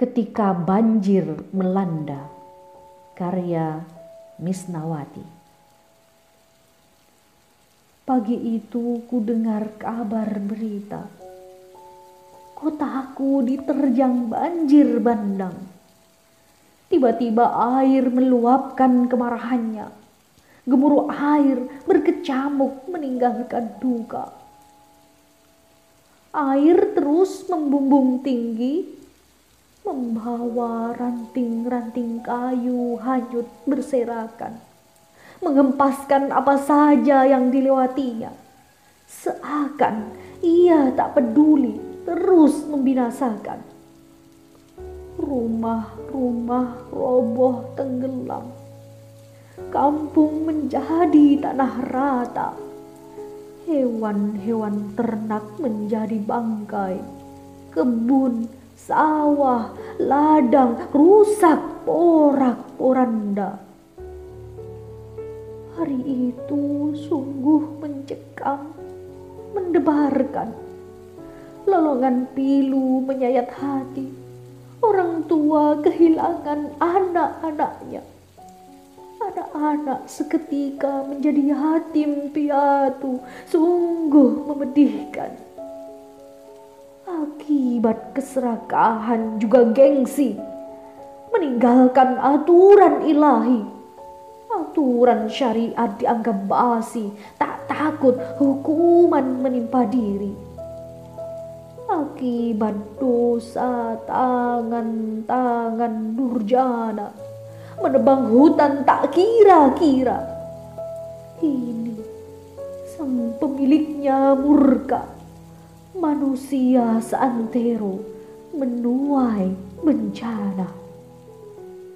ketika banjir melanda. Karya Misnawati. Pagi itu ku dengar kabar berita. Kotaku diterjang banjir bandang. Tiba-tiba air meluapkan kemarahannya. Gemuruh air berkecamuk meninggalkan duka. Air terus membumbung tinggi membawa ranting-ranting kayu hanyut berserakan, mengempaskan apa saja yang dilewatinya. Seakan ia tak peduli, terus membinasakan. Rumah-rumah roboh tenggelam. Kampung menjadi tanah rata. Hewan-hewan ternak menjadi bangkai. Kebun sawah, ladang rusak porak-poranda. Hari itu sungguh mencekam, mendebarkan. Lolongan pilu menyayat hati. Orang tua kehilangan anak-anaknya. Anak-anak seketika menjadi yatim piatu, sungguh memedihkan akibat keserakahan juga gengsi, meninggalkan aturan ilahi. Aturan syariat dianggap basi, tak takut hukuman menimpa diri. Akibat dosa tangan-tangan durjana, menebang hutan tak kira-kira. Kini sang pemiliknya murka manusia seantero menuai bencana.